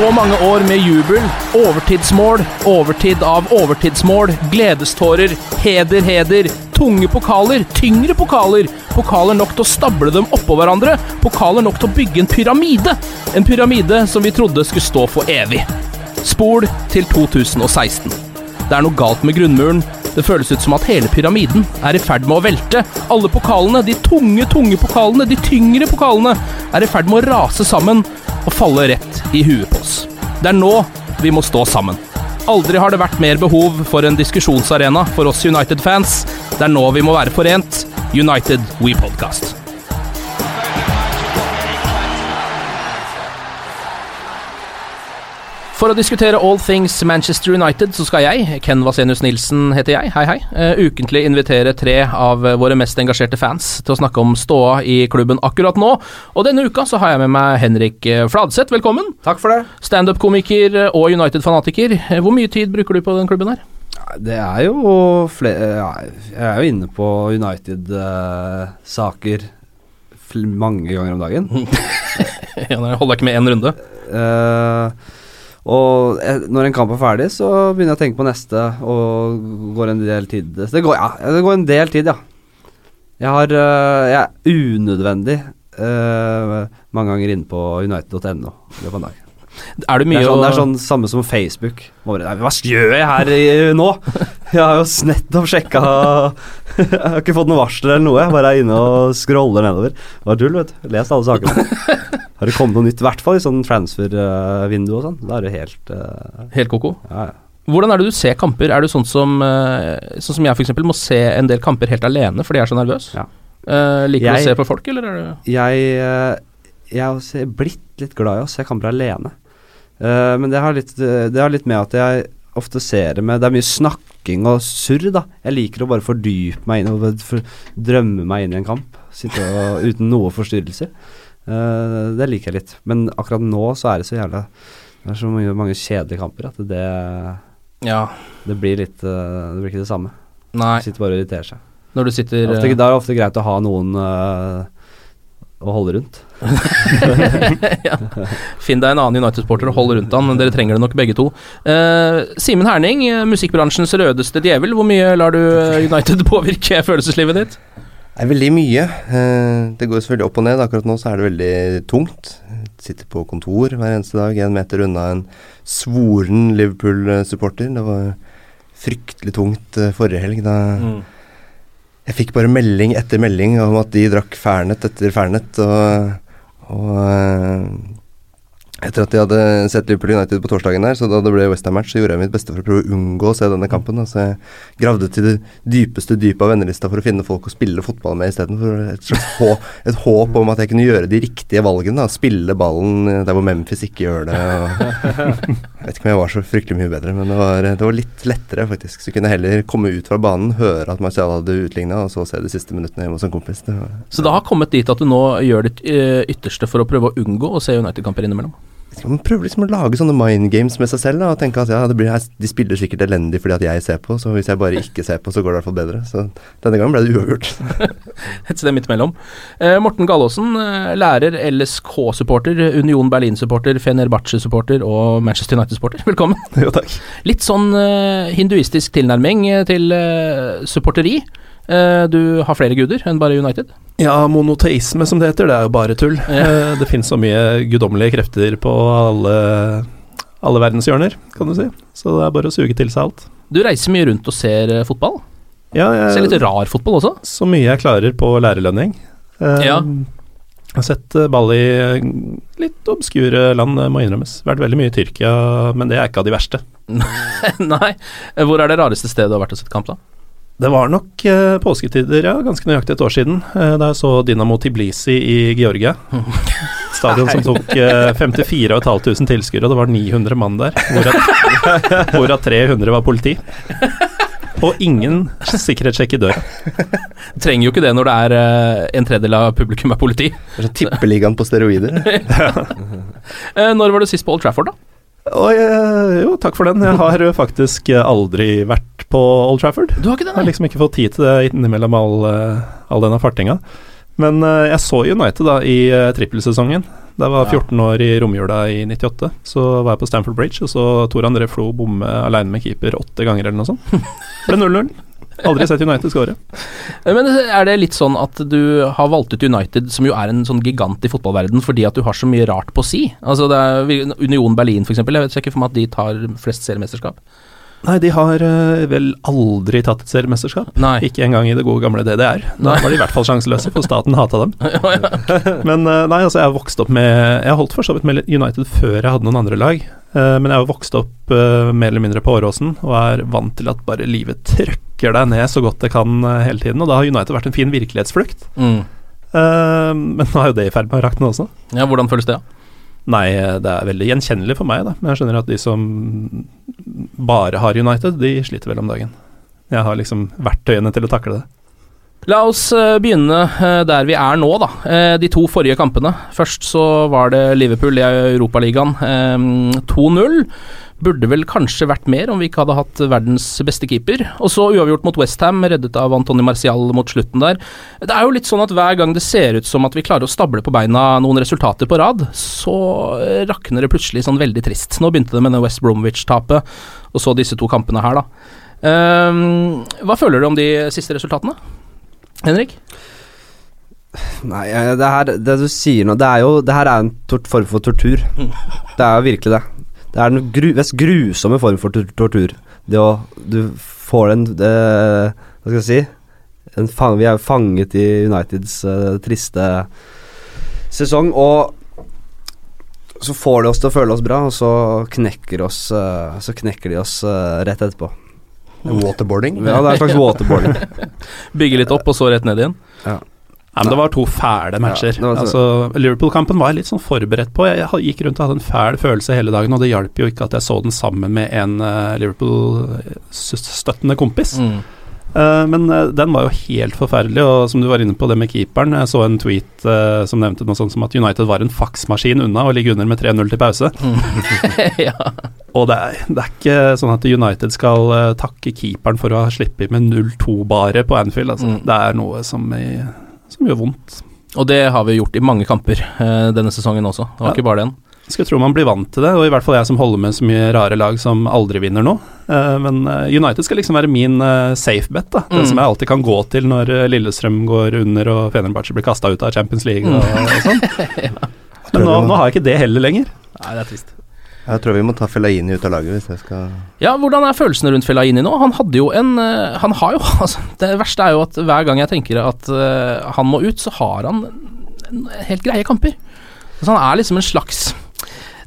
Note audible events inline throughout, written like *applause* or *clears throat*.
Så mange år med jubel, overtidsmål, overtid av overtidsmål, gledestårer, heder, heder, tunge pokaler, tyngre pokaler, pokaler nok til å stable dem oppå hverandre, pokaler nok til å bygge en pyramide, en pyramide som vi trodde skulle stå for evig. Spol til 2016. Det er noe galt med grunnmuren. Det føles ut som at hele pyramiden er i ferd med å velte. Alle pokalene, de tunge, tunge pokalene, de tyngre pokalene, er i ferd med å rase sammen og falle rett i huet. Det er nå vi må stå sammen. Aldri har det vært mer behov for en diskusjonsarena for oss United-fans. Det er nå vi må være forent. United We Podcast. For å diskutere all things Manchester United, så skal jeg, Ken Vasenius Nilsen heter jeg, hei hei, uh, ukentlig invitere tre av våre mest engasjerte fans til å snakke om ståa i klubben akkurat nå. Og denne uka så har jeg med meg Henrik eh, Fladseth, velkommen. Takk for det. Standup-komiker og United-fanatiker. Eh, Hvor mye tid bruker du på den klubben her? Det er jo flere Jeg er jo inne på United-saker mange ganger om dagen. *laughs* Ja, jeg holder ikke med én runde. Eh, og når en kamp er ferdig, så begynner jeg å tenke på neste, og går en del tid det går, ja, det går en del tid, ja. Jeg har eh, Jeg er unødvendig uh, mange ganger inne på united.no i løpet av en dag. Er det Det er, sånn, det er sånn samme som Facebook. Bare, Hva gjør jeg her i, nå? Jeg har jo nettopp sjekka *laughs* Jeg har ikke fått noe varsler eller noe. Jeg bare er inne og scroller nedover. Det var tull, vet du. Lest alle sakene. Har det kommet noe nytt, i hvert fall i sånn transfer-vindu og sånn. Da er det helt uh... Helt ko-ko. Ja, ja. Hvordan er det du ser kamper? Er du sånn som eh, Sånn som jeg f.eks. må se en del kamper helt alene fordi jeg er så nervøs? Ja. Uh, liker du å se på folk, eller er du Jeg, eh, jeg er blitt litt glad i å se kamper alene. Eh, men det har, litt, eh, det har litt med at jeg ofte ser det med Det er mye snakking og surr, da. Jeg liker å bare fordype meg inn og for, drømme meg inn i en kamp. Sitte og, *laughs* uten noe forstyrrelser. Uh, det liker jeg litt. Men akkurat nå så er det så jævla Det er så mange, mange kjedelige kamper at det, Ja. det blir litt uh, Det blir ikke det samme. Nei. Sitter bare og irriterer seg. Når du sitter eh, da er det ofte greit å ha noen uh, å holde rundt. *laughs* ja. Finn deg en annen United-sporter og hold rundt han. Dere trenger det nok begge to. Uh, Simen Herning, eh, musikkbransjens rødeste djevel. Hvor mye lar du eh, United *laughs* påvirke følelseslivet ditt? Det er veldig mye. Uh, Det går selvfølgelig opp og ned. Akkurat nå så er det veldig tungt. Sitter på kontor hver eneste dag, en meter unna en svoren Liverpool-supporter. Det var fryktelig tungt forrige helg. Da jeg fikk bare melding etter melding om at de drakk Fernet etter Fernet. Og, og eh, etter at de hadde sett Liverpool United på torsdagen der, så da det ble Westham-match, så gjorde jeg mitt beste for å prøve å unngå å se denne kampen. Altså, Så jeg gravde til det dypeste dypet av vennelista for å finne folk å spille fotball med istedenfor. Et hå, et håp om at jeg kunne gjøre de riktige valgene. Da. Spille ballen der hvor Memphis ikke gjør det. *laughs* Jeg vet ikke om jeg var så fryktelig mye bedre, men det var, det var litt lettere, faktisk. Så jeg kunne jeg heller komme ut fra banen, høre at Marcial hadde utligna, og så se de siste minuttene hjemme hos en kompis. Det var, Så det har kommet dit at du nå gjør ditt eh, ytterste for å prøve å unngå å se United-kamper innimellom? Man prøver liksom å lage sånne mind games med seg selv da, og tenke at ja, det blir, de spiller sikkert elendig fordi at jeg ser på, så hvis jeg bare ikke ser på, så går det i hvert fall bedre. Så denne gangen ble det uavgjort. *laughs* Et sted midt imellom. Eh, Morten Gallaasen, eh, lærer, LSK-supporter, Union Berlin-supporter, Fenerbahçe-supporter og Manchester United-supporter. Velkommen. *laughs* Jo, takk. Litt sånn eh, hinduistisk tilnærming eh, til eh, supporteri. Eh, du har flere guder enn bare United? Ja, monoteisme som det heter, det er jo bare tull. Ja. det finnes så mye guddommelige krefter på alle, alle verdens hjørner, kan du si. Så det er bare å suge til seg alt. Du reiser mye rundt og ser eh, fotball. Ja, jeg, Ser litt rar fotball også. Så mye jeg klarer på lærerlønning. Eh, Ja. Jeg har sett eh, ball i eh, litt obskure land, må innrømmes. Vært veldig mye i Tyrkia, men det er ikke av de verste. *laughs* Nei. Eh, Hvor er det rareste stedet du har vært og sett kamp, da? Det var nok eh, påsketider, ja, ganske nøyaktig et år siden, eh, da jeg så Dynamo Tiblisi i Georgia. *laughs* Stadion som tok eh, 54 500 tilskuere, og det var 900 mann der, hvorav *laughs* hvorav 300 var politi. Og ingen sikkerhetssjekk i døra. Trenger jo ikke det når det er eh, en tredjedel av publikum er politi. Tippeligaen på steroider. *laughs* ja. Når var du sist på Old Trafford, da? Og jeg, jo, takk for den. Jeg har eh, faktisk eh, aldri vært på Old Trafford. Du har ikke den, Jeg har liksom ikke fått tid til det innimellom all, eh, all denne fartinga. Men eh, jeg så United da i trippelsesongen. Da jeg var 14 år i romjula i 98. Så var jeg på Stamford Bridge, og så Tor André Flo bomme aleine med keeper åtte ganger eller noe sånt. *laughs* Ble 0-0. Aldri sett United score. Eh, Men er det litt sånn at du har valgt ut United, som jo er en sånn gigant i fotballverden, fordi at du har så mye rart på å si? Altså det er Union Berlin, eksempel. Jeg vet ikke for meg at de tar flest seriemesterskap. Nei, de har eh, vel aldri tatt et seriemesterskap. Nei. Ikke engang i det gode gamle DDR. Da var de i hvert fall sjanseløse, for staten hata dem. *laughs* *laughs* Men eh, nei, altså jeg har vokst opp med Jeg holdt for så vidt med United før jeg hadde noen andre lag. Men jeg har vokst opp mer eller mindre på Åråsen og er vant til at bare livet trykker deg ned så godt det kan eh, hele tiden. Og da har United vært en fin virkelighetsflukt. Mm. Uh, men nå er jo det i ferd med å rakne også. Ja, hvordan føles det? da? Nei, det er veldig gjenkjennelig for meg, da. Men jeg skjønner at de som bare har United, de sliter vel om dagen. Jeg har liksom verktøyene til å takle det. La oss eh, begynne der vi er nå, da. De to forrige kampene. Først så var det Liverpool i Europaligaen. Eh, 2-0. Burde vel kanskje vært mer om vi ikke hadde hatt verdens beste keeper. Og så uavgjort mot Westham, reddet av Antony Marcial mot slutten der. Det er jo litt sånn at hver gang det ser ut som at vi klarer å stable på beina noen resultater på rad, så rakner det plutselig sånn veldig trist. Nå begynte det med det West Bromwich-tapet, og så disse to kampene her, da. Um, hva føler du om de siste resultatene? Henrik? Nei, eh, det her Det du sier nå, det er jo Det her er en tort form for tortur. Det er jo virkelig det. Det er den gru, mest grusomme form for tortur. Det å Du får en det, Hva skal jeg si en fang, Vi er jo fanget i Uniteds uh, triste sesong, og så får de oss til å føle oss bra, og så knekker, oss, uh, så knekker de oss uh, rett etterpå. Waterboarding. Ja, det er en slags *laughs* waterboarding. Bygge litt opp, og så rett ned igjen? Ja. Nei, men det var to fæle matcher. Ja, altså, Liverpool-kampen var jeg litt sånn forberedt på. Jeg, gikk rundt og hadde en fæl følelse hele dagen, og det hjalp jo ikke at jeg så den sammen med en uh, Liverpool-støttende kompis. Mm. Uh, men eh, den var jo helt forferdelig, og som du var inne på det med keeperen Jeg så en tweet uh, som nevnte noe sånt som at United var en faksmaskin unna å ligge under med 3-0 til pause. *laughs* ja. Og det er, det er ikke sånn at United skal uh, takke keeperen for å ha sluppet med 0-2 bare på Anfield. Altså. Mm. Det er noe som, i, som gjør vondt. Og det har vi gjort i mange kamper eh, denne sesongen også. Det var Ja. ikke bare den. Skulle tro man blir vant til det, og i hvert fall jeg som holder med så mye rare lag som aldri vinner nå. Eh, men eh, United skal liksom være min safe bet, da. Det Mm. som jeg alltid kan gå til når Lillestrøm går under og Fenerbahçe blir kasta ut av Champions League og, og sånn. *laughs* Men nå, nå har jeg ikke det heller lenger. Nei, det er trist. Jeg tror vi må ta Fellaini ut av laget hvis jeg skal Ja, hvordan er følelsene rundt Fellaini nå? Han hadde jo en eh, Han har jo *laughs* altså, Det verste er jo at hver gang jeg tenker at uh, han må ut, så har han helt greie kamper. Så han er liksom en slags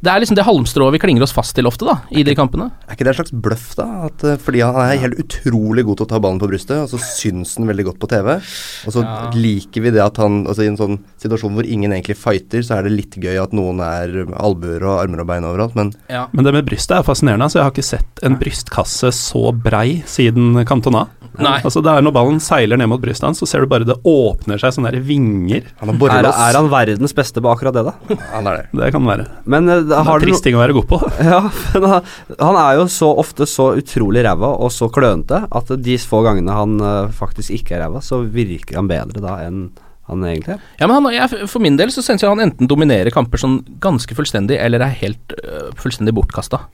Det er liksom det halmstrået vi klinger oss fast til ofte, da, i de kampene. Er ikke det en slags bløff, da? At, eh, fordi han er helt utrolig god til å ta ballen på brystet, og så syns han veldig godt på TV. Og så Ja. liker vi det at han Altså i en sånn situasjon hvor ingen egentlig fighter, så er det litt gøy at noen er albuer og armer og bein overalt, men Ja. Men det med brystet er fascinerende. Altså, jeg har ikke sett en brystkasse så brei siden Cantona. Nei. Altså, det er Når ballen seiler ned mot brystet hans, så ser du bare det åpner seg sånne der vinger. han er, Er, er han verdens beste på akkurat det, da? Han er det. Det kan være. Men eh, det er har trist ting å være god på. *laughs* Ja, men han, er jo så ofte så utrolig ræva og så klønete at de få gangene han eh, faktisk ikke er ræva, så virker han bedre da enn han egentlig er. Ja, men han, jeg, For min del så synes jeg han enten dominerer kamper sånn ganske fullstendig, eller er helt øh, fullstendig bortkasta.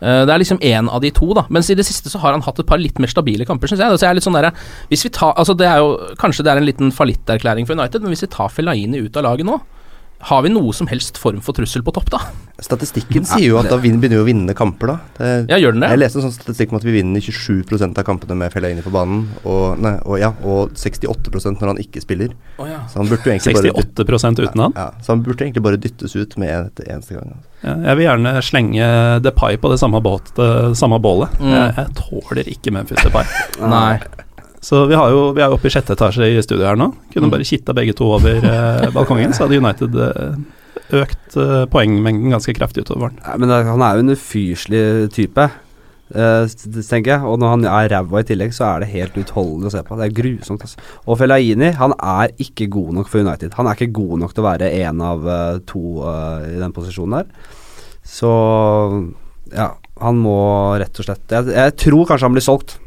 Eh, det er liksom én av de to, da. Mens i det siste så har han hatt et par litt mer stabile kamper, syns jeg. Så jeg er litt sånn der, hvis vi tar, altså det er jo, Kanskje det er en liten fallitterklæring for United, men hvis vi tar Fellaini ut av laget nå, har vi noe som helst form for trussel på topp, da? Statistikken sier jo at da begynner vi å vinne kamper, da. Det, Ja, gjør den det? Jeg leste en sånn statistikk om at vi vinner 27% av kampene med Fellaini på banen, og, nei, og, ja, og 68% når han ikke spiller. Oh, ja. Så han burde jo egentlig bare 68 uten han. Ja, så han burde egentlig bare dyttes ut med et eneste gang. altså. Ja, jeg vil gjerne slenge Depay på det samme, båt, det samme bålet. Mm. Jeg, jeg tåler ikke Memphis Depay. Nei. Så vi, har jo, vi er oppe i sjette etasje i studio her nå. Kunne bare kitta begge to over eh, balkongen, så hadde United eh, økt eh, poengmengden ganske kraftig utover våren. Nei, men han er jo en ufyselig type, eh, tenker jeg. Og når han er ræva i tillegg, så er det helt utholdelig å se på. Det er grusomt. Altså. Og Fellaini, han er ikke god nok for United. Han er ikke god nok til å være én av eh, to eh, i den posisjonen der. Så ja, han må rett og slett Jeg, jeg tror kanskje han blir solgt.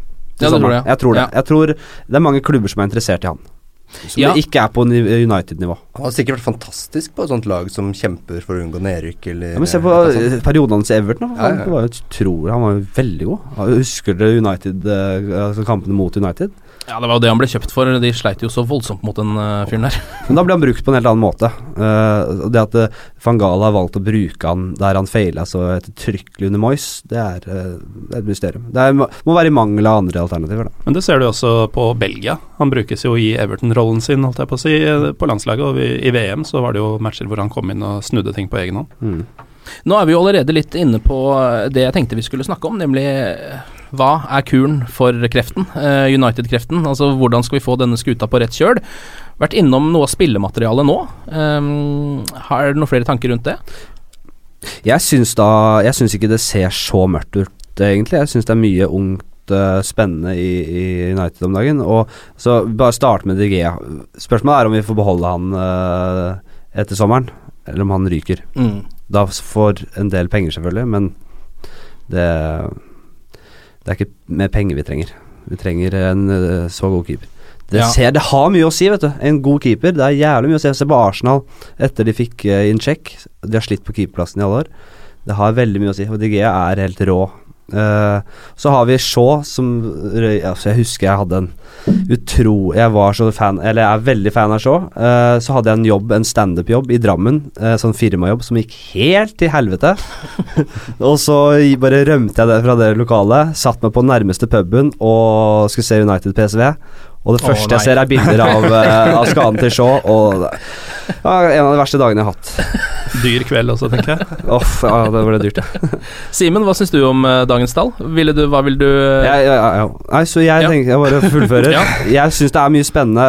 Ja, det tror jeg. Jeg tror det. Ja. Jeg tror det er mange klubber som er interessert i han. Som Ja. ikke er på United-nivå. Han har sikkert vært fantastisk på et sånt lag som kjemper for å unngå nedrykk, eller Ja, men se på perioden hans i Everton. Han ja. var jo utrolig Han var jo veldig god. Ja, Husker dere United eh, altså kampene mot United? Ja, det var jo det han ble kjøpt for. De sleit jo så voldsomt mot den uh, fyren der. *laughs* Men da ble han brukt på en helt annen måte. Uh, det at uh, van Gaal har valgt å bruke han der han feila så ettertrykkelig under Moyes, det er, uh, det et mysterium. Det er, må være i mangel av andre alternativer, da. Men det ser du også på Belgia. Han brukes jo i Everton-rollen sin, holdt jeg på å si, eh, på landslaget. Og i, i VM så var det jo matcher hvor han kom inn og snudde ting på egen hånd. Mm. Nå er vi jo allerede litt inne på det jeg tenkte vi skulle snakke om, nemlig hva er kuren for kreften? eh, United-kreften. Altså hvordan skal vi få denne skuta på rett kjøl? Vært innom noe av spillematerialet nå. Um, har du noen flere tanker rundt det? Jeg syns da Jeg syns ikke det ser så mørkt ut, egentlig. Jeg syns det er mye ungt eh, spennende i, i United om dagen. Og så bare starte med DG. Spørsmålet er om vi får beholde han uh, etter sommeren, eller om han ryker. Mm. Da får en del penger, selvfølgelig, men det Det er ikke mer penger vi trenger. Vi trenger en eh, så god keeper. Det, Ja. ser, det har mye å si, vet du. En god keeper. Det er jævlig mye å si. Se på Arsenal etter de fikk uh, inn check. De har slitt på keeperplassen i alle år. Det har veldig mye å si. Og DG er helt rå. Eh, så har vi Shaw, som altså Jeg husker jeg hadde en utro Jeg var så fan Eller jeg er veldig fan av Shaw. Eh, så hadde jeg en jobb, en standup-jobb i Drammen, eh, sånn firmajobb, som gikk helt til helvete. *laughs* og så bare rømte jeg det fra det lokalet, satt meg på nærmeste puben og skulle se United PSV. Og det første nei. jeg ser, er bilder av, uh, *laughs* av skaden til Shaw. Og ja, en av de verste dagene jeg har hatt. Dyr kveld også, tenker jeg. Uff, ja, det ble dyrt. *laughs* Simen, hva syns du om eh, dagens tall? Ville du, hva vil du øh, Ja, ja, ja. Nei, så jeg Ja. tenker jeg bare fullfører. *laughs* Jeg syns det er mye spennende.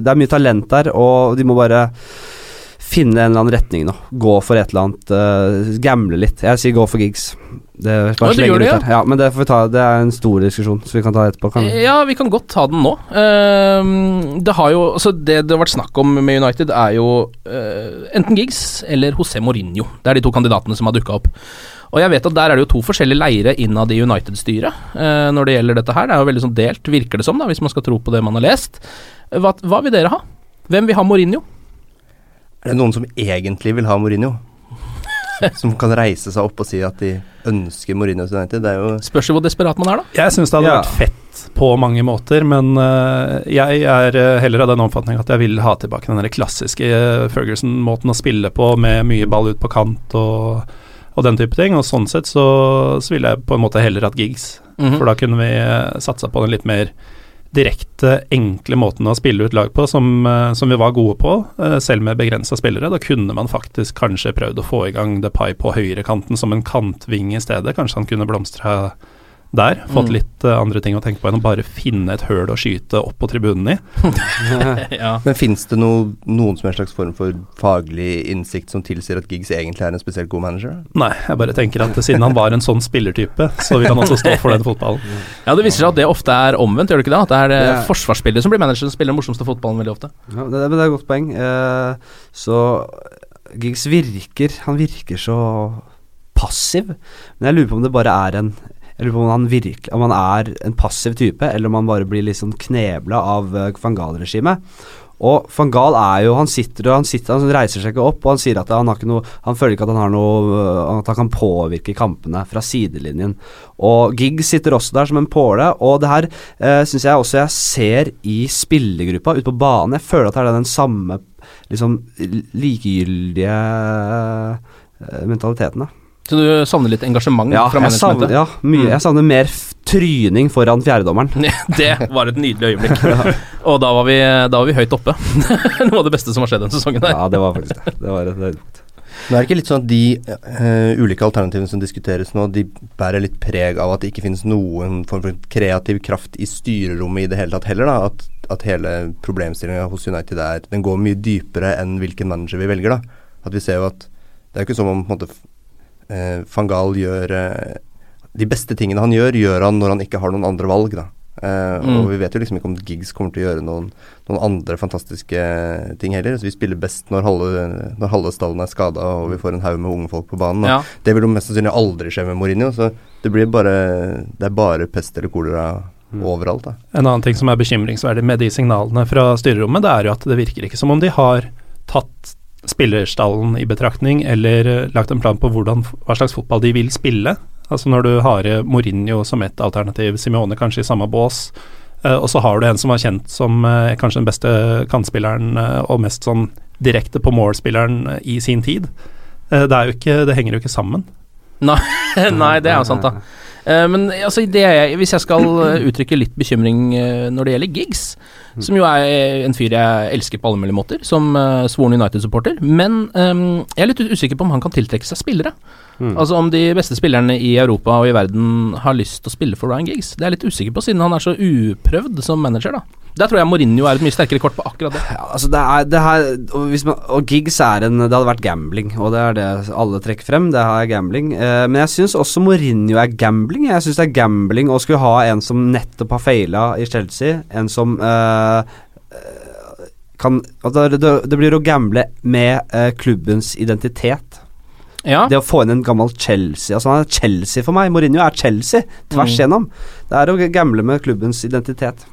Det er mye talent der, og de må bare finne en eller annen retning nå. Gå for et eller annet. Uh, gamble litt. Jeg sier gå for gigs. Det, er bare ja, det gjør det, ja. ja. Men det får vi ta. Det er en stor diskusjon, så vi kan ta det etterpå. Kan. Ja, vi kan godt ta den nå. Uh, det har jo altså Det det har vært snakk om med United, er jo uh, enten Giggs eller José Mourinho. Det er de to kandidatene som har dukka opp. Og jeg vet at der er det jo to forskjellige leire innad i United-styret uh, når det gjelder dette her. Det er jo veldig sånn delt, virker det som, da, hvis man skal tro på det man har lest. Hva, hva vil dere ha? Hvem vil ha Mourinho? Er det noen som egentlig vil ha Mourinho? *laughs* som kan reise seg opp og si at de ønsker Mourinho til United? Det er jo Spørs hvor desperat man er, da. Jeg syns det hadde Ja. vært fett på mange måter, men eh, jeg er eh, heller av den oppfatning at jeg vil ha tilbake den der klassiske eh, Ferguson-måten å spille på, med mye ball ut på kant og, og den type ting. Og sånn sett så, så ville jeg på en måte heller hatt gigs, Mhm. for da kunne vi satsa på den litt mer direkte, enkle måten å spille ut lag på, som, eh, som vi var gode på, eh, selv med begrensa spillere. Da kunne man faktisk kanskje prøvd å få i gang Depay på høyrekanten som en kantving i stedet. Kanskje han kunne blomstra der. Fått Mm. litt uh, andre ting å tenke på enn å bare finne et høl å skyte opp på tribunen i. *laughs* ja. Men fins det noe, noen som helst slags form for faglig innsikt som tilsier at Giggs egentlig er en spesielt god manager? Nei, jeg bare tenker at siden han var en sånn spillertype, så vil han også stå for den fotballen. *laughs* ja, det viser seg at det ofte er omvendt, gjør det ikke det? At det er eh, Ja. forsvarsspillere som blir manager, som spiller den morsomste fotballen veldig ofte. Ja, det, det er et godt poeng. Uh, så Giggs virker Han virker så passiv. Men jeg lurer på om det bare er en på om han, virkelig, om han er en passiv type, eller om han bare blir litt sånn knebla av van Gahl-regimet. Og van Gahl er jo Han sitter og han, sitter, han reiser seg ikke opp, og han sier at han har ikke noe Han føler ikke at han har noe øh, At han kan påvirke kampene fra sidelinjen. Og Giggs sitter også der som en påle, og det her eh, syns jeg også jeg ser i spillergruppa ute på banen. Jeg føler at det er den samme liksom likegyldige uh, mentaliteten, da. Så du savner litt engasjement ja, fra jeg savner, managementet? ja, mye. Jeg savner mer tryning foran fjerdedommeren. *laughs* det var et nydelig øyeblikk. *laughs* Og da var vi, da var vi høyt oppe. *laughs* Noe av det beste som har skjedd denne sesongen. Der. Ja, det var faktisk det. Det var et. Men er det ikke litt sånn at de uh, ulike alternativene som diskuteres nå, de bærer litt preg av at det ikke finnes noen form for kreativ kraft i styrerommet i det hele tatt heller, da? At, at hele problemstillinga hos United er Den går mye dypere enn hvilken manager vi velger, da. At vi ser jo at Det er jo ikke som om på en måte eh, van Gaal gjør eh, De beste tingene han gjør, gjør han når han ikke har noen andre valg, da. Eh, Mm. Og vi vet jo liksom ikke om Giggs kommer til å gjøre noen, noen andre fantastiske ting heller. Så vi spiller best når halve, når halve stallen er skada og vi får en haug med unge folk på banen. Ja. Det vil jo mest sannsynlig aldri skje med Mourinho, så det blir bare Det er bare pest eller kolera overalt, da. En annen ting som er bekymringsverdig med de signalene fra styrerommet, det er jo at det virker ikke som om de har tatt spillerstallen i betraktning, eller eh, lagt en plan på hvordan, hva slags fotball de vil spille. Altså når du har eh, Mourinho som et alternativ, Simione kanskje i samme bås, eh, og så har du en som var kjent som kanskje den beste kantspilleren og mest sånn direkte på mål-spilleren i sin tid. Det, er jo ikke, det henger jo ikke sammen. Nei, *laughs* nei, det er jo sant, da. Eh, men altså, det jeg, hvis jeg skal eh, uttrykke litt bekymring eh, når det gjelder gigs, som jo er en fyr jeg elsker på alle mulige måter, som uh, svoren United-supporter, men um, jeg er litt usikker på om han kan tiltrekke seg spillere. Mm. Altså om de beste spillerne i Europa og i verden har lyst til å spille for Ryan Giggs. Det er jeg litt usikker på, siden han er så uprøvd som manager, da. Der tror jeg Mourinho er et mye sterkere kort på akkurat det. Ja, altså det er det her og, man, og gigs er en Det hadde vært gambling, og det er det alle trekker frem. Det her er gambling. Eh, men jeg syns også Mourinho er gambling. Jeg syns det er gambling å skulle ha en som nettopp har feila i Chelsea, en som eh, eh, kan altså det, det blir å gamble med eh, klubbens identitet. Ja. Det å få inn en gammel Chelsea Altså Han er Chelsea for meg. Mourinho er Chelsea tvers Mm. igjennom. Det er å gamble med klubbens identitet.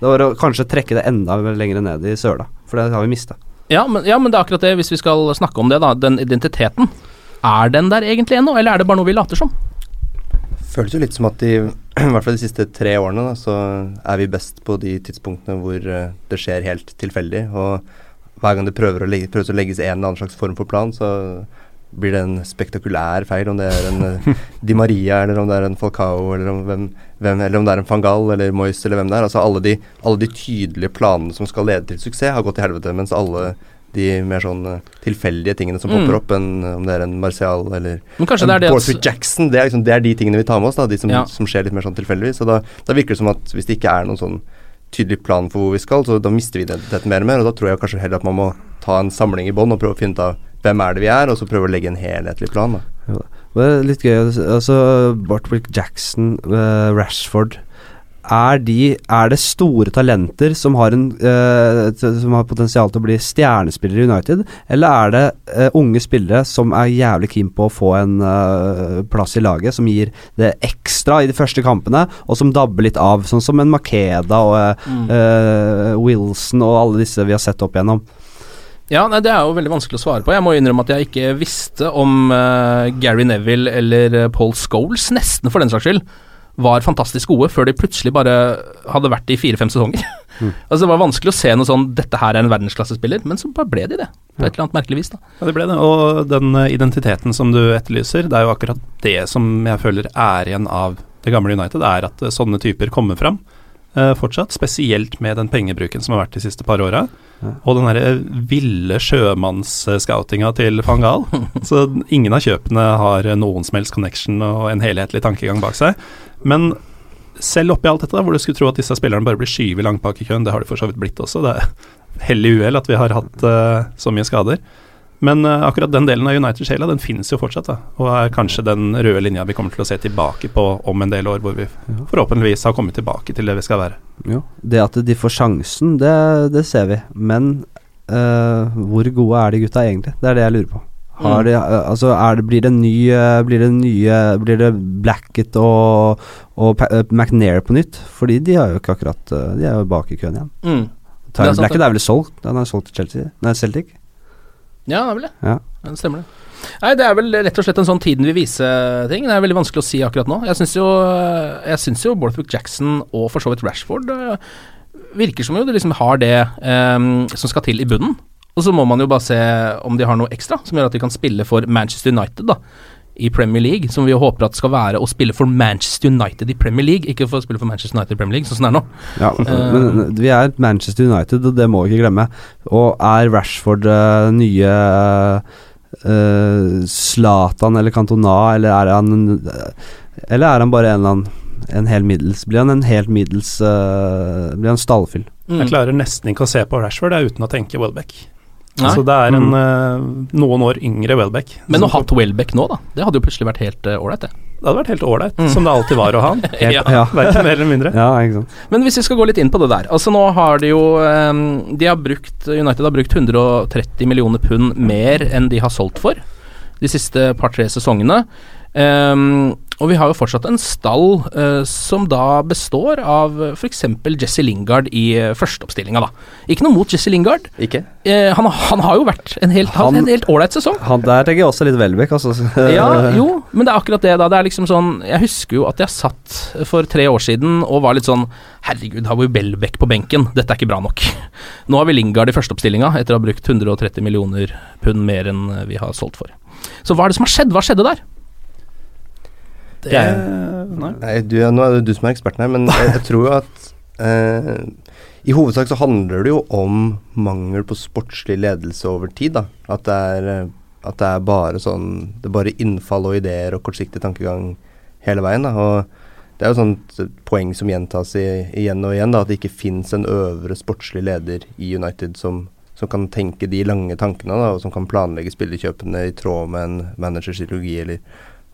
Det var å kanskje trekke det enda lenger ned i søla, for det har vi mista. Ja men, ja, men det er akkurat det, hvis vi skal snakke om det, da. Den identiteten. Er den der egentlig ennå, eller er det bare noe vi later som? Føles jo litt som at de, *clears throat* i hvert fall de siste tre årene, da, så er vi best på de tidspunktene hvor eh, det skjer helt tilfeldig. Og hver gang det prøver å legge, prøves å legges en eller annen slags form for plan, så blir det en spektakulær feil. Om det er en eh, Di Maria, eller om det er en Falcao, eller om, hvem, hvem, eller om det er en Fangal eller Moyes, eller hvem det er. Altså alle de, alle de tydelige planene som skal lede til suksess, har gått til helvete, mens alle de mer sånn eh, tilfeldige tingene som Mm. popper opp, en, om det er en Marcial eller en Borthwick Jackson, det er, liksom, det er de tingene vi tar med oss, da, de som, Ja. som skjer litt mer sånn tilfeldigvis. Og da, da virker det som at hvis det ikke er noen sånn tydelig plan for hvor vi skal, så da mister vi identiteten mer og mer. Og da tror jeg kanskje heller at man må ta en samling i bånn og prøve å finne ut av hvem er det vi er, og så prøve å legge en helhetlig plan. Da. Det er litt gøy Altså Bartwick Jackson, uh, Rashford er, de, er det store talenter som har, en, uh, som har potensial til å bli stjernespillere i United, eller er det uh, unge spillere som er jævlig keen på å få en plass i laget, som gir det ekstra i de første kampene, og som dabber litt av, sånn som en Makeda og Mm. Wilson og alle disse vi har sett opp igjennom? Ja, nei, Det er jo veldig vanskelig å svare på. Jeg må innrømme at jeg ikke visste om uh, Gary Neville eller eh, Paul Scholes, nesten for den saks skyld, var fantastisk gode før de plutselig bare hadde vært i fire-fem sesonger. *laughs* Mm. altså Det var vanskelig å se noe sånn 'dette her er en verdensklassespiller', men så bare ble de det. På et eller annet merkelig vis. da Ja, det ble det. Og den eh, identiteten som du etterlyser, det er jo akkurat det som jeg føler er igjen av det gamle United, er at sånne typer kommer fram fortsatt. Spesielt med den pengebruken som har vært de siste par åra. Og den derre ville sjømannsscoutinga til van Gaal. *laughs* Så ingen av kjøpene har noen som helst connection og en helhetlig tankegang bak seg. Men selv oppi alt dette, hvor du skulle tro at disse spillerne bare blir skyvet langt bak i køen, det har de for så vidt blitt også. Det er hell i uhell at vi har hatt uh, så mye skader. Men uh, akkurat den delen av United-sjela, den finnes jo fortsatt, da. Og er kanskje den røde linja vi kommer til å se tilbake på om en del år, hvor vi forhåpentligvis har kommet tilbake til det vi skal være. Jo, det at de får sjansen, det, det ser vi. Men uh, hvor gode er de gutta egentlig? Det er det jeg lurer på. Har de, eh, altså er det, blir det ny Blir det nye Blir det Blackett og, og McNair på nytt? Fordi de har jo ikke akkurat De er jo bak i køen igjen. Mm. Er Tyler Blackett er vel solgt? Han er solgt til Chelsea? Nei, Celtic? Ja, det er vel det. Ja. Ja, det stemmer det. Nei, det er vel rett og slett en sånn tiden vil vise-ting. Det er veldig vanskelig å si akkurat nå. Jeg syns jo, jeg synes jo Borthwick Jackson og for så vidt Rashford eh, virker som jo de liksom har det um, som skal til i bunnen. Og så må man jo bare se om de har noe ekstra som gjør at de kan spille for Manchester United, da. I Premier League, som vi håper at skal være å spille for Manchester United i Premier League, ikke for å spille for Manchester United i Premier League, sånn som det er nå. Ja, Eh, men vi er Manchester United, og det må vi ikke glemme. Og er Rashford uh, nye Zlatan uh, eller Cantona, eller er han Eller er han bare en eller annen en hel middels Blir han en helt middels uh, Blir han stallfyll? Mm. Jeg klarer nesten ikke å se på Rashford uten å tenke Welbeck. Nei. Så det er en Mm. eh, noen år yngre Welbeck. Men å ha hatt Welbeck nå, da, det hadde jo plutselig vært helt ålreit, uh, det. Det hadde vært helt ålreit, Mm. som det alltid var å ha han. *laughs* Ja. Ja. Verken mer eller mindre. *laughs* Ja, ikke sant. Men hvis vi skal gå litt inn på det der. Altså Nå har de jo um, De har brukt United har brukt 130 millioner pund mer enn de har solgt for de siste par-tre sesongene. Ehm, og vi har jo fortsatt en stall uh, som da består av f.eks. Jesse Lingard i uh, førsteoppstillinga, da. Ikke noe mot Jesse Lingard. Ikke? Uh, han, han har jo vært en helt Han- en helt ålreit sesong. Han der tenker jeg også litt Welbeck, altså. Ja, *laughs* jo, men det er akkurat det, da. Det er liksom sånn Jeg husker jo at jeg satt for tre år siden og var litt sånn Herregud, har vi Welbeck på benken? Dette er ikke bra nok. Nå har vi Lingard i førsteoppstillinga etter å ha brukt 130 millioner pund mer enn vi har solgt for. Så hva er det som har skjedd? Hva skjedde der? Det, Nei. Nei, du, nå er det du som er eksperten her, men jeg, jeg tror jo at eh, I hovedsak så handler det jo om mangel på sportslig ledelse over tid. da. At det er, eh, at det er bare sånn Det er bare innfall og ideer og kortsiktig tankegang hele veien. da, og det er jo sånt poeng som gjentas i, igjen og igjen, da, at det ikke fins en øvre sportslig leder i United som, som kan tenke de lange tankene, da, og som kan planlegge spillekjøpene i tråd med en managers ideologi. Eller,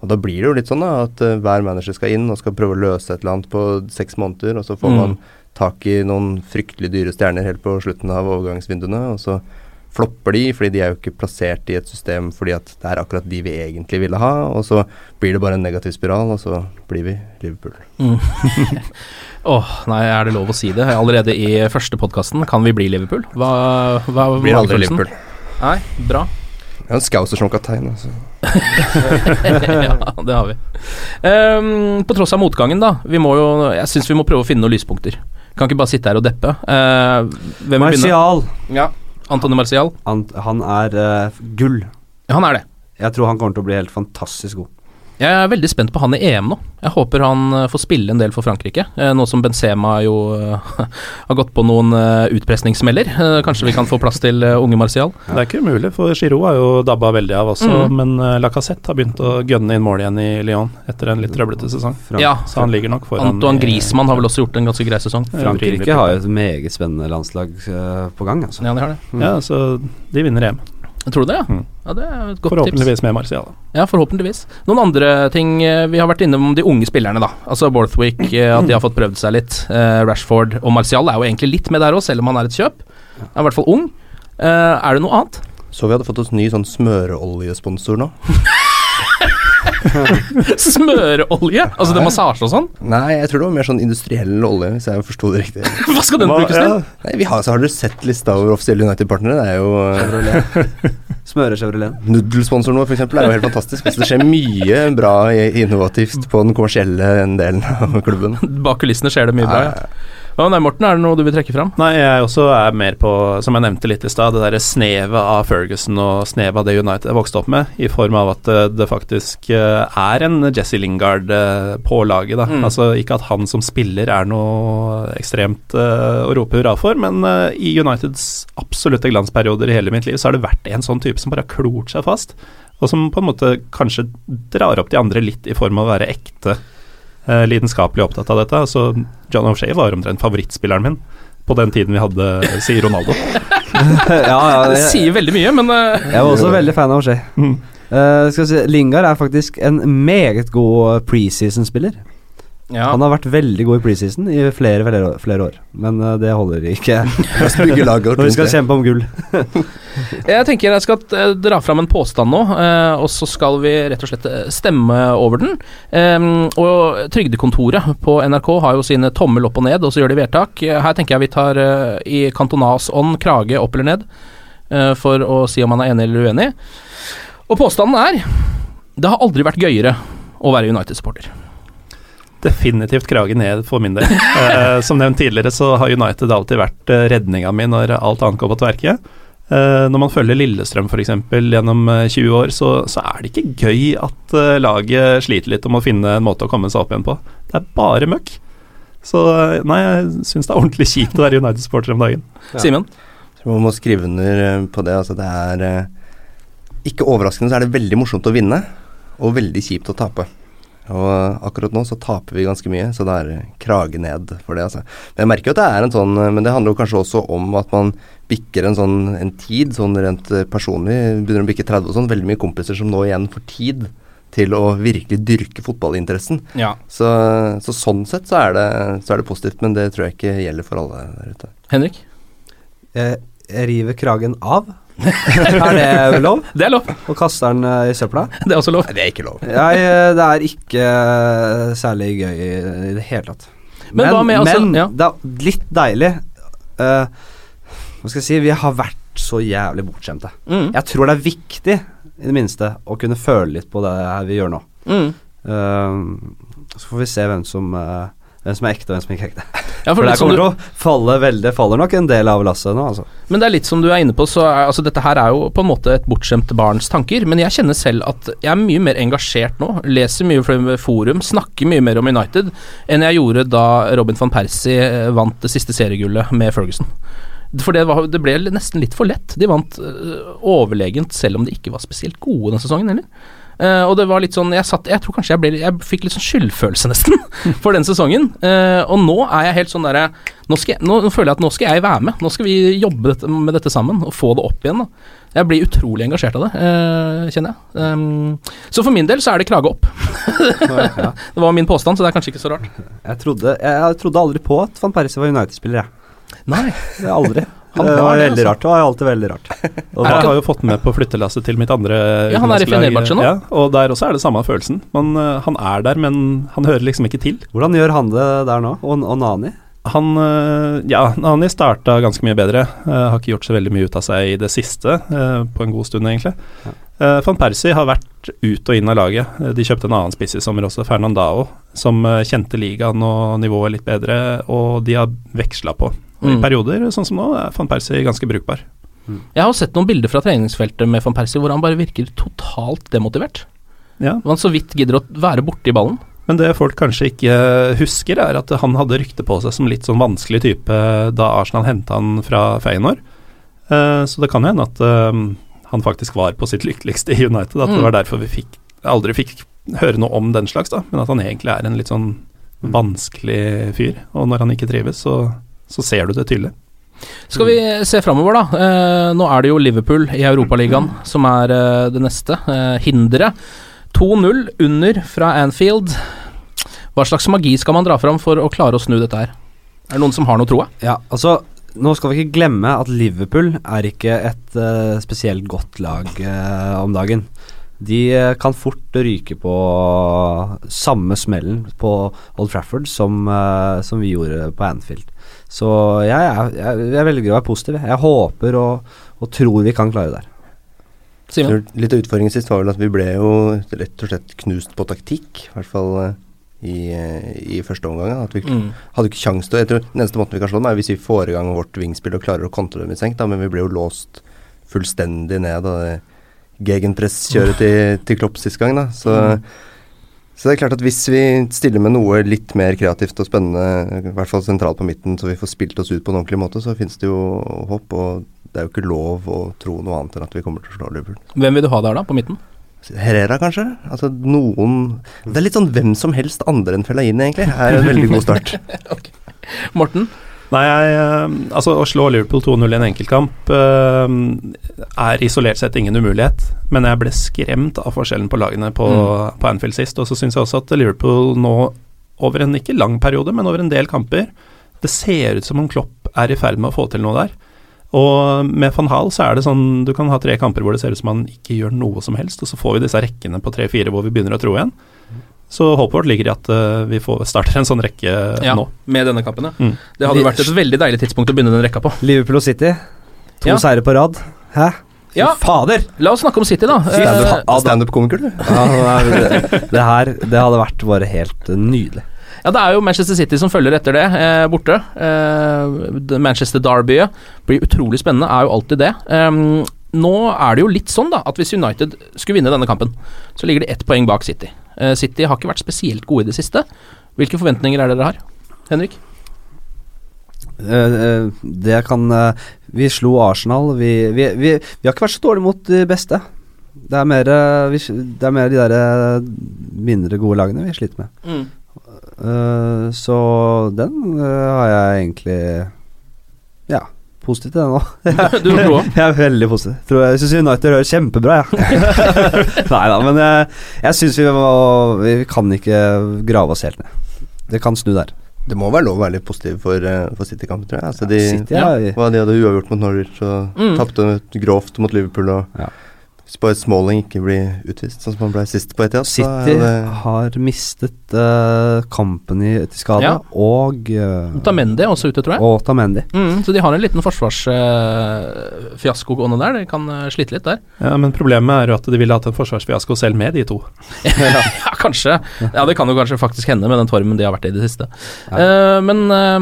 og da blir det jo litt sånn da, at uh, hver manager skal inn og skal prøve å løse et eller annet på seks måneder, og så får Mm. man tak i noen fryktelig dyre stjerner helt på slutten av overgangsvinduene, og så flopper de, fordi de er jo ikke plassert i et system fordi at det er akkurat de vi egentlig ville ha, og så blir det bare en negativ spiral, og så blir vi Liverpool. Mm. *laughs* Åh, nei, er det lov å si det? Allerede i første podkasten kan vi bli Liverpool? Hva, hva Blir aldri? Liverpool. Nei, bra. Jeg er en Scouser som kaptein, altså. Ja, det har vi. Um, på tross av motgangen, da. Vi må jo, jeg syns vi må prøve å finne noen lyspunkter. Kan ikke bare sitte her og deppe. Uh, hvem Marcial? Martial! Ja, Antony Martial. Han, han er uh, gull. Ja, han er det. Jeg tror han kommer til å bli helt fantastisk god. Jeg er veldig spent på han i EM nå. Jeg håper han eh, får spille en del for Frankrike. eh, Nå som Benzema jo eh, *laughs* har gått på noen utpressningssmeller. Kanskje vi kan få plass til unge Martial? Det er ikke umulig, for Giroud har jo dabba veldig av også, Mm. men uh, Lacassette har begynt å gønne inn mål igjen i Lyon etter en litt trøblete sesong. Frank Ja. Så han ligger nok foran Antoine Griezmann har vel også gjort en ganske grei sesong. Frankrike har jo et meget spennende landslag på gang, altså. Ja, de har det. Ja, så de vinner EM. Tror du det, ja? Mm. ja det er et godt tips. Forhåpentligvis med Marcial. Ja, forhåpentligvis. Noen andre ting eh, Vi har vært innom de unge spillerne, da. Altså Borthwick, eh, at de har fått prøvd seg litt. Eh, Rashford og Marcial er jo egentlig litt med der òg, selv om han er et kjøp. Han Er i hvert fall ung. Eh, er det noe annet? Så vi hadde fått oss ny sånn smøreoljesponsor nå. *laughs* *laughs* Smøreolje? Altså det er massasje og sånn? Nei, jeg tror det var mer sånn industriell olje, hvis jeg forsto det riktig. *laughs* Hva skal den Hva- brukes til? ja. Nei, vi har, så har dere sett lista over offisielle United-partnere? Det er jo eh, Smøre Chevrolet. Nudelsponsor nå, f.eks., er jo helt fantastisk. Så det skjer mye bra i- innovativt på den kommersielle delen av klubben. Bak kulissene skjer det mye bra, ja. Å, nei, Morten, er det noe du vil trekke fram? Nei, jeg også er mer på, som jeg nevnte litt i stad, det derre snevet av Ferguson og snevet av det United vokste opp med, i form av at eh, det faktisk eh, er en Jesse Lingard eh, på laget, da. Mm. Altså ikke at han som spiller er noe ekstremt å rope hurra for, men i Uniteds absolutte glansperioder i hele mitt liv, så har det vært en sånn type som bare har klort seg fast, og som på en måte kanskje drar opp de andre litt i form av å være ekte eh, lidenskapelig opptatt av dette. Altså, John O'Shea var omtrent favorittspilleren min på den tiden vi hadde, sier Ronaldo. *laughs* ja, ja, Det det sier veldig mye, men uh, jeg var også veldig fan av O'Shea. Mm. Uh, skal si, Lingard er faktisk en meget god preseason-spiller. Ja. Han har vært veldig god i preseason i flere, flere, år- flere år, men uh, det holder ikke. *laughs* Når vi skal kjempe om gull. *laughs* Jeg tenker jeg skal eh, dra fram en påstand nå, uh, og så skal vi rett og slett stemme over den. Um, og Trygdekontoret på NRK har jo sine tommel opp og ned, og så gjør de vedtak. Her tenker jeg vi tar uh, i Kantonas ånd krage opp eller ned, for å si om man er enig eller uenig. Og påstanden er det har aldri vært gøyere å være United-supporter. Definitivt krage ned for min del. *laughs* Eh, som nevnt tidligere så har United alltid vært eh, redninga mi når alt annet går på tverke. Eh, når man følger Lillestrøm f.eks. gjennom eh, 20 år, så, så er det ikke gøy at eh, laget sliter litt om å finne en måte å komme seg opp igjen på. Det er bare møkk. Så eh, nei, jeg syns det er ordentlig kjipt å være United-supporter om dagen. Simen? Så man må skrive under eh, på det. Altså det er eh, Ikke overraskende så er det veldig morsomt å vinne, og veldig kjipt å tape. Og eh, akkurat nå så taper vi ganske mye, så det er eh, krage ned for det, altså. Men jeg merker jo at det er en sånn eh, Men det handler jo kanskje også om at man bikker en sånn en tid, sånn rent personlig. Begynner å bikke 30 og sånn. Veldig mye kompiser som nå igjen får tid til å virkelig dyrke fotballinteressen. Ja. Så, så sånn sett så er, det, så er det positivt, men det tror jeg ikke gjelder for alle der ute. Henrik? Jeg, jeg river kragen av. *laughs* er det lov? Det er lov. Og kaster den eh, i søpla? *laughs* Det er også lov. Nei, det er ikke lov. Jeg, eh, det er ikke eh, særlig gøy i, det hele tatt. Men hva med altså- men ja. det er litt deilig uh, Hva skal jeg si Vi har vært så jævlig bortskjemte. Mm. Jeg tror det er viktig, i det minste, å kunne føle litt på det her vi gjør nå. Mm. Uh, så får vi se hvem som uh, hvem som er ekte og hvem som ikke er ekte. *laughs* Ja, for for det kommer til å falle veldig Faller nok en del av lasset nå, altså. Men det er litt som du er inne på, så er, altså dette her er jo på en måte et bortskjemt barns tanker. Men jeg kjenner selv at jeg er mye mer engasjert nå. Leser mye flere forum, snakker mye mer om United enn jeg gjorde da Robin van Persie eh, vant det siste seriegullet med Ferguson. For det, var, det ble nesten litt for lett. De vant øh, overlegent, selv om de ikke var spesielt gode denne sesongen heller. Eh, og det var litt sånn Jeg satt Jeg tror kanskje jeg ble Jeg fikk litt sånn skyldfølelse, nesten, *laughs* for den sesongen. Uh, og nå er jeg helt sånn derre nå, nå, føler jeg at nå skal jeg være med. Nå skal vi jobbe dette, med dette sammen og få det opp igjen. Da. Jeg blir utrolig engasjert av det, uh, kjenner jeg. Um, så for min del så er det klage opp. *laughs* det var min påstand, så det er kanskje ikke så rart. Jeg trodde, jeg, trodde aldri på at van Persie var United-spiller, jeg. Nei. *laughs* Aldri. Han det var det, veldig altså. rart. Det var alltid veldig rart. *laughs* Og jeg har jo fått med på flyttelasset til mitt andre Ja, han er i Fenerbahçe nå. Ja, og der også er det samme følelsen. Man, eh, han er der, men han hører liksom ikke til. Hvordan gjør han det der nå? Og, og Nani? Han eh, Ja, Nani starta ganske mye bedre. Uh, har ikke gjort så veldig mye ut av seg i det siste, uh, på en god stund, egentlig. Eh, Van Persie har vært ut og inn av laget. De kjøpte en annen spiss i sommer også, Fernandao, som kjente ligaen og nivået litt bedre, og de har veksla på. Og I Mm. perioder, sånn som nå, er Van Persie ganske brukbar. Jeg har sett noen bilder fra treningsfeltet med van Persie hvor han bare virker totalt demotivert. Ja. Han så vidt gidder å være borti ballen. Men det folk kanskje ikke husker, er at han hadde rykte på seg som litt sånn vanskelig type da Arsenal henta han fra Feyenoord. Uh, så det kan hende at uh, han faktisk var på sitt lykkeligste i United. At Mm. det var derfor vi fikk, aldri fikk høre noe om den slags, da. Men at han egentlig er en litt sånn vanskelig fyr. Og når han ikke trives, så, så ser du det tydelig. Skal vi se framover, da. Eh, nå er det jo Liverpool i Europaligaen som er eh, det neste. Eh, hinderet. 2-0 under fra Anfield. Hva slags magi skal man dra fram for å klare å snu dette her? Er det noen som har noe troa? Ja, altså Nå skal vi ikke glemme at Liverpool er ikke et uh, spesielt godt lag uh, om dagen. De eh, kan fort ryke på samme smellen på Old Trafford som, eh, som vi gjorde på Anfield. Så jeg, er, jeg, jeg velger å være positiv. Jeg håper og, og tror vi kan klare det der. Simon? Litt av utfordringen sist var vel at vi ble jo rett og slett knust på taktikk. I hvert fall eh, i, i første omgang. At vi Mm. hadde ikke kjangs til å Jeg tror Den eneste måten vi kan slå dem, er hvis vi får i gang vårt vingspill og klarer å kontre dem i senk, da, men vi ble jo låst fullstendig ned av det gegenpress-kjøret til, til Klopp sist gang. Da. Så, så det er klart at hvis vi stiller med noe litt mer kreativt og spennende, i hvert fall sentralt på midten, så vi får spilt oss ut på en ordentlig måte, så finnes det jo håp. Og det er jo ikke lov å tro noe annet enn at vi kommer til å slå Liverpool. Hvem vil du ha der, da, på midten? Herrera, kanskje? Altså noen Det er litt sånn hvem som helst andre enn Fellaini, egentlig. Er en veldig god start. *laughs* Morten? Nei, jeg, eh, altså å slå Liverpool 2-0 i en enkeltkamp uh, er isolert sett ingen umulighet, men jeg ble skremt av forskjellen på lagene på, Mm. på Anfield sist. Og så syns jeg også at Liverpool nå over en ikke lang periode, men over en del kamper. Det ser ut som om Klopp er i ferd med å få til noe der. Og med van Hal så er det sånn du kan ha tre kamper hvor det ser ut som han ikke gjør noe som helst, og så får vi disse rekkene på tre-fire hvor vi begynner å tro igjen. Så håpet vårt ligger i at uh, vi får, starter en sånn rekke ja, nå. Med denne kampen, ja. Mm. Det hadde vært et veldig deilig tidspunkt å begynne den rekka på. Liverpool og City. To Ja. seire på rad. Hæ? Fy Ja. fader! La oss snakke om City, da. Eh, Standup-komiker, du. Ja, det, det her Det hadde vært bare helt eh, nydelig. Ja, det er jo Manchester City som følger etter det, eh, borte. Eh, Manchester Derbyet blir utrolig spennende, er jo alltid det. Ehm, nå er det jo litt sånn da, at hvis United skulle vinne denne kampen, så ligger det ett poeng bak City. Eh, City har ikke vært spesielt gode i det siste. Hvilke forventninger er det dere har? Henrik? Eh, eh, det kan Vi slo Arsenal. Vi, vi, vi, vi har ikke vært så dårlige mot de beste. Det er mer, det er mer de der eh, mindre gode lagene vi sliter med. Eh, så den uh, har jeg egentlig Ja, positiv til det nå *laughs* Du tror også. jeg er veldig positiv. Tror jeg jeg syns United hører kjempebra, jeg. *laughs* Nei da, men jeg, jeg syns vi må Vi kan ikke grave oss helt ned. Det kan snu der. Det må være lov å være litt positiv for, eh, for City-kampen, tror jeg. Altså, de, City ja. hva de hadde uavgjort mot Norwich og Mm. tapte grovt mot Liverpool. Og Ja. Hvis bare Smalling ikke blir utvist, sånn som han ble sist på Etias, City det har mistet uh, Company til skade, Ja. og uh, Tamendi er også ute, tror jeg. Og Tamendi. Mm, så de har en liten forsvarsfiasko gående der. De kan uh, slite litt der. Ja, Men problemet er jo at de ville hatt en forsvarsfiasko selv med de to. *laughs* ja, kanskje. Ja, det kan jo kanskje faktisk hende med den formen de har vært i i det siste. Eh, men eh,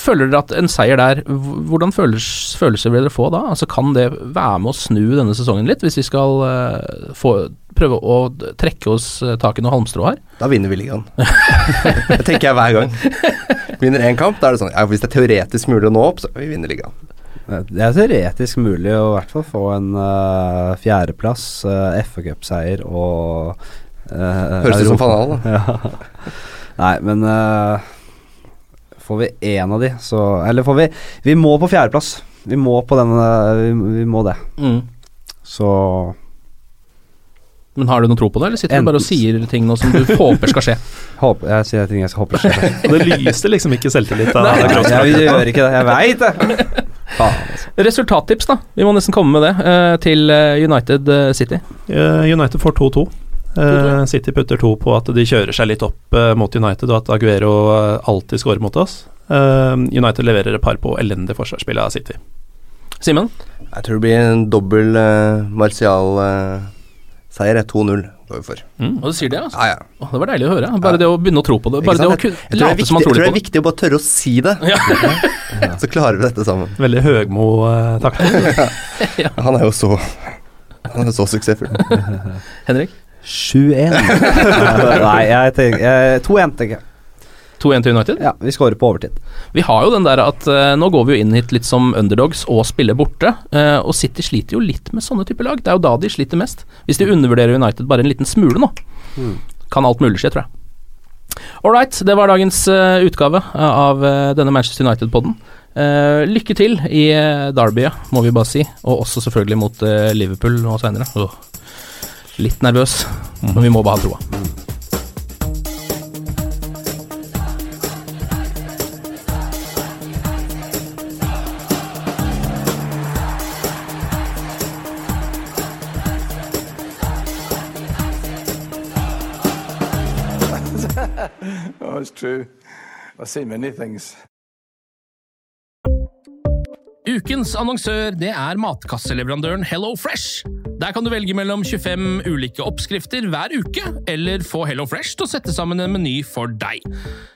føler dere at en seier der Hvordan føles, følelser vil dere få da? Altså Kan det være med å snu denne sesongen litt, hvis vi skal uh, få, prøve å trekke oss eh, tak i noe halmstrå her? Da vinner vi ligaen. *laughs* det tenker jeg hver gang. Vinner én kamp, da er det sånn ja, Hvis det er teoretisk mulig å nå opp, så vi vinner ligaen. Det er teoretisk mulig å i hvert fall få en uh, fjerdeplass, uh, FA-cupseier og uh, Høres ut som fanal, da. *laughs* Ja. Nei, men uh, får vi én av de, så Eller får vi Vi må på fjerdeplass. Vi må på den uh, vi, vi må det. Mm. Så Men har du noe tro på det, eller sitter du bare og sier ting nå som du håper skal skje? *laughs* Håper, jeg sier ting jeg håper skal skje. *laughs* det lyste liksom ikke selvtillit av jeg, gjør ikke det. Jeg veit det. *laughs* Ah, altså. Resultattips, da. Vi må nesten komme med det. uh, til eh, United eh, City. Uh, United får 2-2. Eh, City putter to på at de kjører seg litt opp uh, mot United, og at Aguero eh, alltid scorer mot oss. Uh, United leverer et par på elendig forsvarsspill av City. Simen? Jeg tror det blir en dobbel uh, Martial-seier. 2-0 går vi for. Og du sier det, altså? Ja, ja. Å, det var deilig å høre. Bare det å begynne å tro på det. Bare det å kunne Jeg- tror late som man viktig- det. jeg tror det er viktig å bare tørre å si det. Ja. *laughs* Så klarer vi dette sammen. Veldig Høgmo-takling. *laughs* *laughs* Han er jo så Han er så suksessfull. Henrik? 7-1. *laughs* Nei, jeg tenker 2-1, tenker jeg. 2-1 til United? Ja, vi skårer på overtid. Vi har jo den der at uh, nå går vi jo inn hit litt som underdogs og spiller borte. Uh, og City sliter jo litt med sånne typer lag. Det er jo da de sliter mest. Hvis de undervurderer United bare en liten smule nå, Mm. kan alt mulig skje, tror jeg. Ålreit, det var dagens uh, utgave av denne Manchester United-podden. Lykke til i uh, Derbyet, må vi bare si. Og også selvfølgelig mot Liverpool nå seinere. Litt nervøs, men vi må bare ha troa. *laughs* oh, it's true. I've seen many things. Ukens annonsør det er matkasseleverandøren Hello Fresh. Der kan du velge mellom 25 ulike oppskrifter hver uke, eller få Hello Fresh til å sette sammen en meny for deg.